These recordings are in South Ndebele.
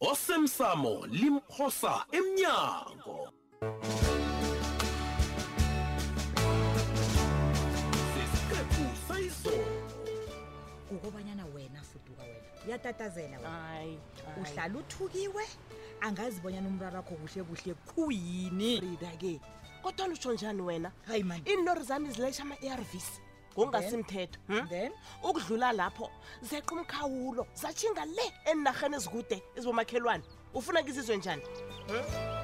osemsamo limphosa emnyango sesiqephu sayizolo kukobanyana wena fuduka wena uyatatazela wena hayi uhlala uthukiwe angazi bonyana umraro wakho kuhle kuhle khuyini frida ke kodwa lutsho njani wena hayi mani iinlori zami zilesha ama-arvs ngokungasimthetho hmm? then ukudlula lapho zeqa umkhawulo zatshinga le enarheni ezikude ezibomakhelwane ufuna kizizwe njani hmm?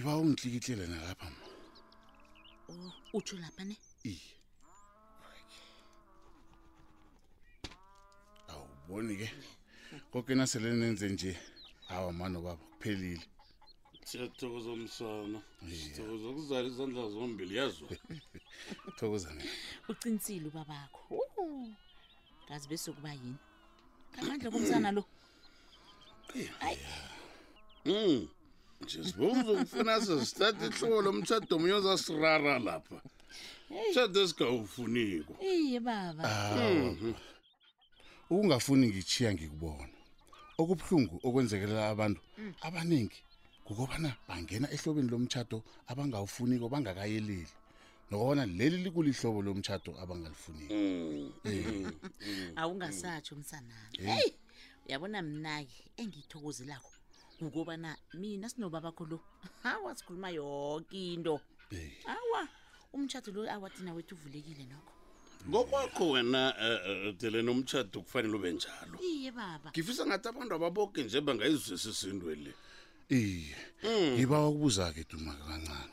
ngiba ungitlikitlele nalapha ma oh, utsho lapha ne iye awuboni ke koke nasele nenze nje hawa mano baba kuphelile siyathokoza msana sithokoza ukuzala izandla zombili yazwa thokoza mina uqinisile ubabakho Uwu, kazi bese kuba yini ngamandla komsana lo Mm. Ngizibuza ukufuna sesithatha ihlolo umtshado omunye ozasirara lapha. Umtshado esigawufuniko. Iye baba. Mhm. Ukungafuni ngichiya ngikubona. Okubuhlungu okwenzekelela abantu abaningi kukobana bangena ehlobeni lomtshado abangawufuniko bangakayeleli. nokobana leli likulihlobo lomtshato abangalifuneki Mm. Eh, awungasatsho umsanami Eh. heyi uyabona mnake engiyithokozelako kukobana mina sinobabakho lo hawa sikhuluma yoke into eh. awa umtshato lo awathina wethu uvulekile nokho ngokwakho wena eh, eh, dele nomtshato kufanele ube njalo iye baba ngifisa ngathi abantu ababoke nje bangayizwisisa into le iye ngiba wakubuza-ke duma kancane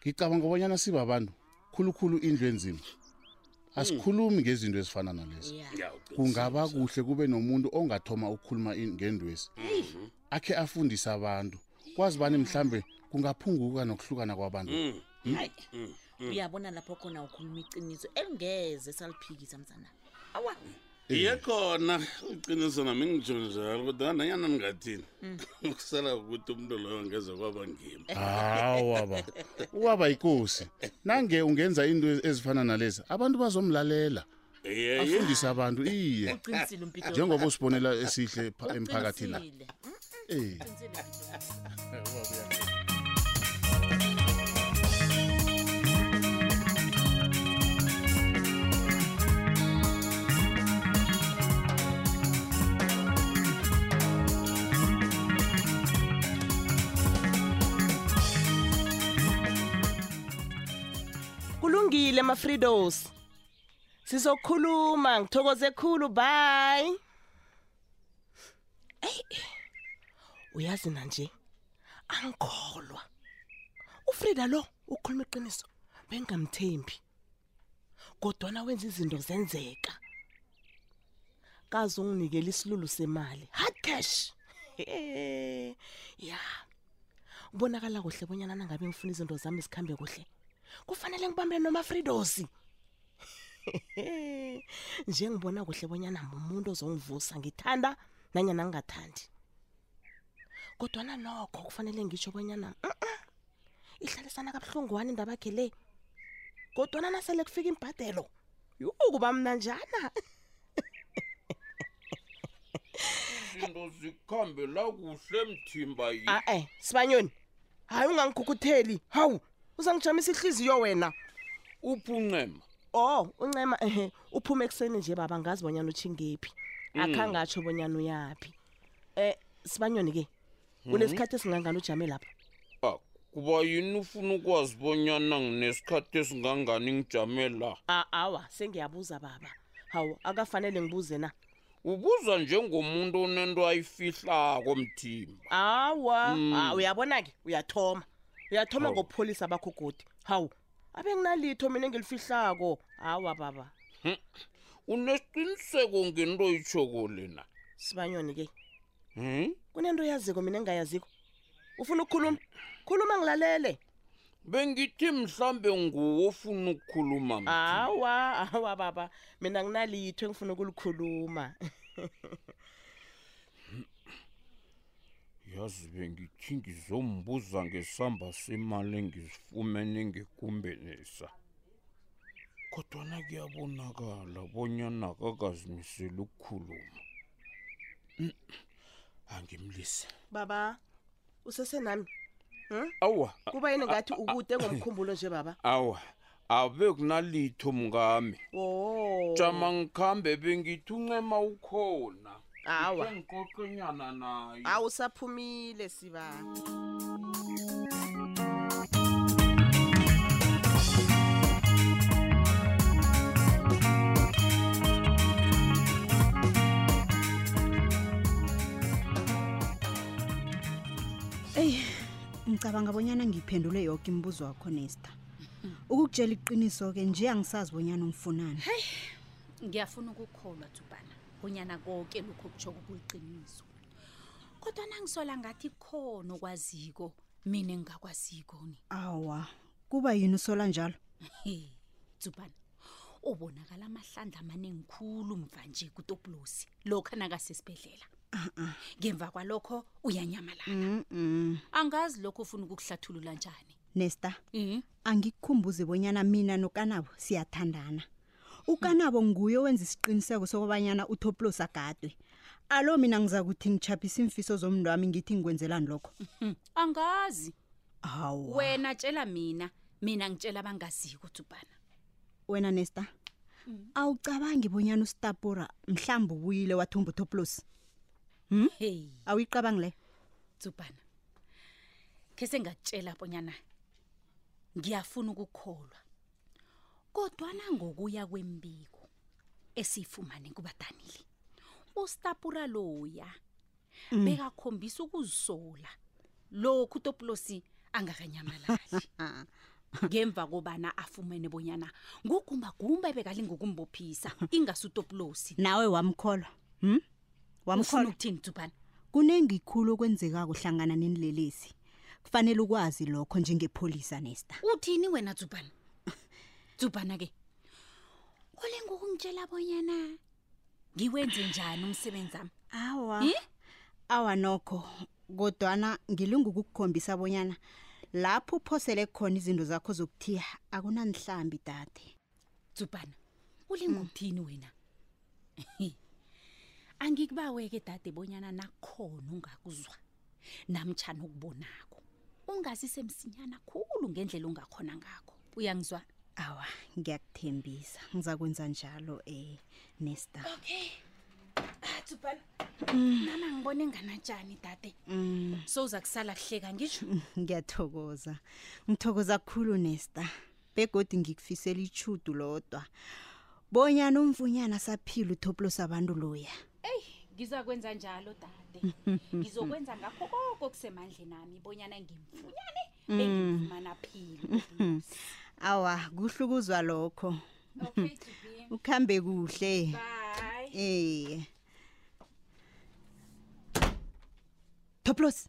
ngicabanga bonyana sibabantu khulukhulu indlu enzima asikhulumi ngezinto ezifana nalezi kungaba kuhle kube nomuntu ongathoma ukukhuluma in- ngendwesi Mhm. akhe afundise abantu kwazi bani mhlambe kungaphunguka nokuhlukana kwabantu Mm. Mm. Hayi. Mm. Mm. uyabona lapho khona ukhuluma iqiniso elingeze saliphikisa msana awa iye khona uqiniso nami ngitsho njalo kodwa nanyana ningathini ukusala ukuthi umuntu loyo ngeze kwaba ngimi hawa ba uwaba yikosi nange ungenza into ez- ezifana nalezi abantu bazomlalela afundise abantu iye uqinisile umpito njengoba usibonela esihle pha- emphakathini la Uqinisile. Eh. kulungile mafridos sizokhuluma ngithokoze khulu bye eyi uyazi nanje angikholwa ufrida lo ukhuluma iqiniso bengingamthembi kodwana wenza izinto zenzeka kaze unginikela isilulu semali hard cash ya kubonakala kuhle bonyana nangabe ngifuna izinto zami zikhambe kuhle kufanele ngibambele nomafridosi njengibona kuhle bonyana mumuntu ozongivusa ngithanda nanyana ngingathandi kodwana nokho kufanele ngisho bonyana ihlalisana kabuhlungu wani indaba yakhe le kodwana nasele kufika imbhadelo yokuba mna njana izinto zikhambela kuhle mthimba yi a-e sibanyoni hhayi ungangikhukhutheli hawu uzangijamisa ihliziyo wena uphi uncema oh uncema ehe uphume ekuseni nje baba ngazi bonyana utshingephi Mm. akhange atsho bonyana uyaphi um sibanyoni ke Mhm. unesikhathi esingangani ujame lapha Ah, kuba yini ufuna ukwazi bonyana nginesikhathi esingangani ngijame la A- awa sengiyabuza baba hawu akafanele ngibuze na ubuza njengomuntu onento ayifihlako mthimba awa Mm. ah, uyabona-ke uyathoma uyathoma Hawu. ngobupholisa bakho godi hawu abenginalitho mina engilifihlako hawa baba Hm. unesiqiniseko ngento oyitshoko lena sibanyoni ke Hmm? kunento yaziko mina engingayaziko ufuna ukukhuluma khuluma ngilalele bengithi mhlambe nguwo ofuna ukukhuluma mthi. awa awa baba mina nginalitho engifuna ukulikhuluma yazi bengithi ngizombuza ngesamba semali engizifumene ngekumbenisa kodwana kuyabonakala bonyana akakazimiseli ukukhuluma Mm, angimlise baba usesenami hmm? awa kuba yini ngathi ukude ngomkhumbulo nje baba awa abe kunalitho mngami o jama ngikhambe bengithi uncema ukhona awa ngiqoqenyana naye awusaphumile sibaba eyi ngicabanga bonyana ngiphendule yoke imibuzo wakho nesta ukukutshela iqiniso-ke nje angisazi bonyana ungifunani ngiyafuna ukukholwa tsubhana bonyana konke lokho kutsho kukuliqiniso kodwa nangisola ngathi khona okwaziko mina engingakwaziko ni awa kuba yini usola njalo tsubhana ubonakala amahlandla amaningi khulu mva nje kutopulosi lokho nakasesibhedlela ngemva kwalokho uyanyamalala angazi lokho ufuna ukukuhlathulula njani nesta Mhm. angikukhumbuze bonyana mina nokanabo siyathandana ukanabo nguye owenza isiqiniseko sokubanyana utoplos agadwe alo mina ngiza kuthi ngichaphisa iimfiso zomntu wami ngithi ngikwenzelani lokho Mhm. angazi hawa wena tshela mina mina ngitshela abangaziko tsubhana wena nesta mm. awucabangi bonyana usitapura mhlawumbi ubuyile wathumba utoplos hmm? hey. awuyicabangi leyo tsubhana khe sengatshela bonyana ngiyafuna ukukholwa kodwana ngokuya kwembiko esiyifumane kubadanile ustapura loya Mm. bekakhombisa ukuzisola lokhu utopulosi angakanyamalali ngemva kobana afumene bonyana ngugumbagumba ebekalinga ukumbophisa ingasi utopulosi nawe wamkholwa hm ufuna wamkholwa ukuthini dzubhana kunengi khulu okwenzekako hlangana nenilelesi kufanele ukwazi lokho njengepholisa nesta uthini wena dzubhana dzubhana ke olenga ukungitshela bonyana ngiwenze njani umsebenzi wami awa Hi? awa nokho kodwana ngilunga ukukukhombisa bonyana lapho uphosele khona izinto zakho zokuthiya akunanihlambi dade dzubhana ulinga ukuthini wena angikubawe-ke dade bonyana nakhona ungakuzwa namtshana ukubonako ungazise msinyana khulu ngendlela ongakhona ngakho uyangizwa awa ngiyakuthembisa ngiza kwenza njalo um nesta okay ah, tsubhana mm. nana ngibona enganatshani dade mm. so uza kusala kuhleka ngisho ngiyathokoza ngithokoza kukhulu nesta begodi ngikufisela itjhudu lodwa bonyana umvunyana saphila uthoplo sabantu loya eyi ngizakwenza njalo dade ngizokwenza ngakho koko kusemandleni ami bonyana ngimfunyane mm. bengimfumana phila awa kuhle ukuzwa lokho ukuhambe kuhle eye toplos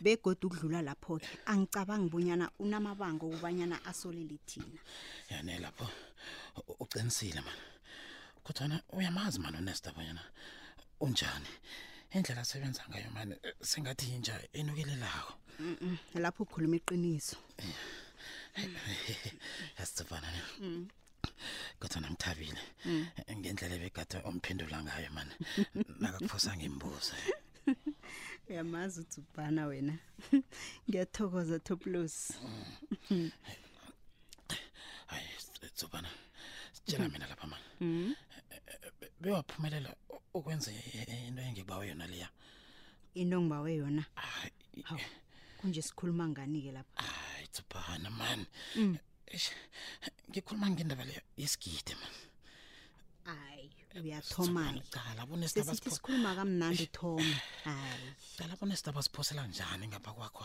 begoda ukudlula lapho-ke angicabangi bonyana unamabanga okubanyana asolele thina yane lapho u- uqinisile mani kodwana uyamazi mani unesta bonyana unjani indlela asebenza ngayo mani eh, sengathi yinja enukelelako Mm-mm, lapho ukhuluma iqiniso yasitsipana ne kodwa namthabile mm. ngendlela ebegade umphendula ngayo man nakakuphosa ngimbuze uyamazi udzubhana wena ngiyathokoza toplos mm. hayi dzubhana sitshela mina lapha mani mm. bewaphumelela ukwenza into engikubawe yona leya into ngibawe yona kunje sikhuluma ngani-ke lapha hayi dzubhana mani ngikhuluma ngendaba leyo yesigidi man hayi uyathoma-ke cala bona isidaba sesithi sipho- sikhuluma kamnandi thoma hayi cala bona isidaba siphosela njani ngapha kwakho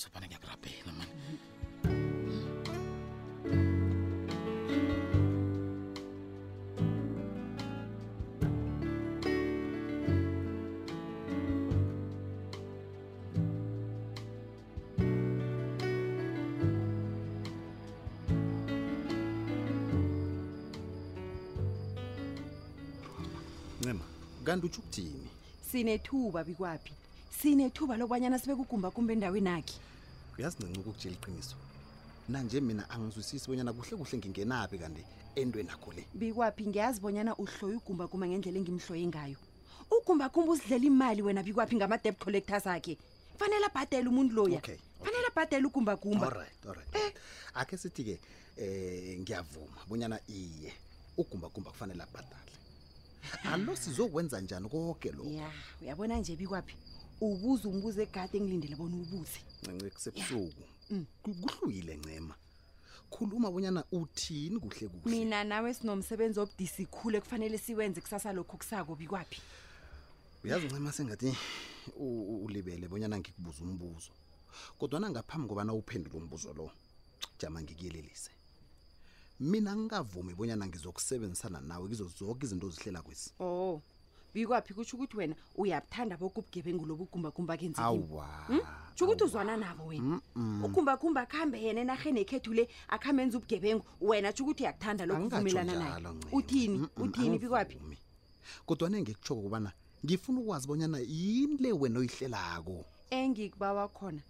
sobana ngiyakurabhela mani ncema kanti utsho ukuthini sinethuba bikwaphi sinethuba lokwanyana sibe kugumba kumbe endaweni akhe uyazincinca ukukutshela iqiniso nanje mina angizwisisi bonyana kuhle kuhle ngingenaphi kanti entweni akho le bikwaphi ngiyazi bonyana uhloye ugumbagumba ngendlela engimhloye ngayo ugumbagumba uzidlela imali wena bikwaphi ngama-debt collectors akhe fanele abhadele umuntu loya Okay, fanele abhadele ugumbagumba Alright, alright. Ake sithi ke eh ngiyavuma bonyana iye ugumba gumba kufanele abhadale. Alo sizokwenza njani konke lokho? ya uyabona nje bikwaphi ubuza umbuzo egade engilindele bona ubuze Ncinci kusebusuku. Mm. Ku- Kuhluyile ncema. Khuluma bonyana uthini kuhle kuhle. mina nawe sinomsebenzi obudisi khulu ekufanele siwenze kusasa lokhu kusako bikwaphi uyazi ncema sengathi u- u- ulibele bonyana ngikubuza umbuzo kodwana ngaphambi kobana uphendule umbuzo lo jama ngikuyelelise mina ngingavumi bonyana ngizokusebenzisana nawe kizo zoke izinto ozihlela kwezi o Oh, bikwaphi kutsho ukuthi wena uyabuthanda boke ubugebengu lobu ugumbagumba kenzekini awa tsho ukuthi uzwana nabo wena ugumbagumba akuhambe yena enarheni ekhethu le akuhambe enza ubugebengu wena tsho ukuthi uyakuthanda lokhu uvumelana naye Angingatjho njalo, Ncema. uthini Mm-mm, uthini bikwaphi angivumi. kodwa nengikutshoko kubana ngifuna ukwazi bonyana yini le wena oyihlelako engikubawa khona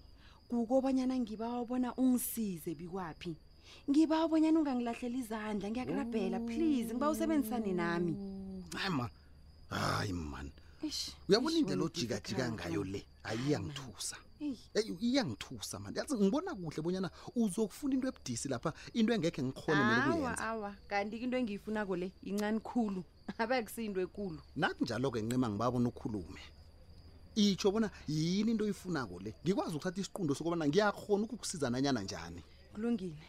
kukobanyana ngibawa ubona ungisize bikwaphi ngibawa ubonyana ungangilahlela izandla ngiyakurabhela please ngiba usebenzisane nami hayi ma hayi mani uyabona indlela ojikajika ngayo le ayiyangithusa iyangithusa mani yazi ngibona kuhle bonyana uzokufuna into ebudisi lapha into engekhe ngikhone awa awa kanti into engiyifunako le yincani khulu abekusiyinto ekulu nakunjalo-ke ncima ngibabona ukhulume itsho bona yini into oyifunako le ngikwazi ukuthatha isiqundo sokubana ngiyakhona ukukusiza nanyana njani kulungile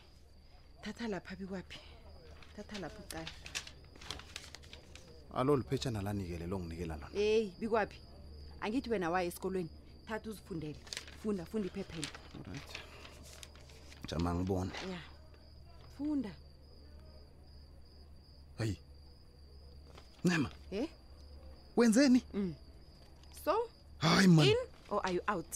thatha lapha bikwaphi thatha lapha uqala alo liphetshana lanikele longinikela lona heyi bikwaphi angithi wena waye esikolweni thatha uzifundele funda funda iphephela right jama ngibone ya funda hayi ncema e wenzeni mm. so hayi man in or are you out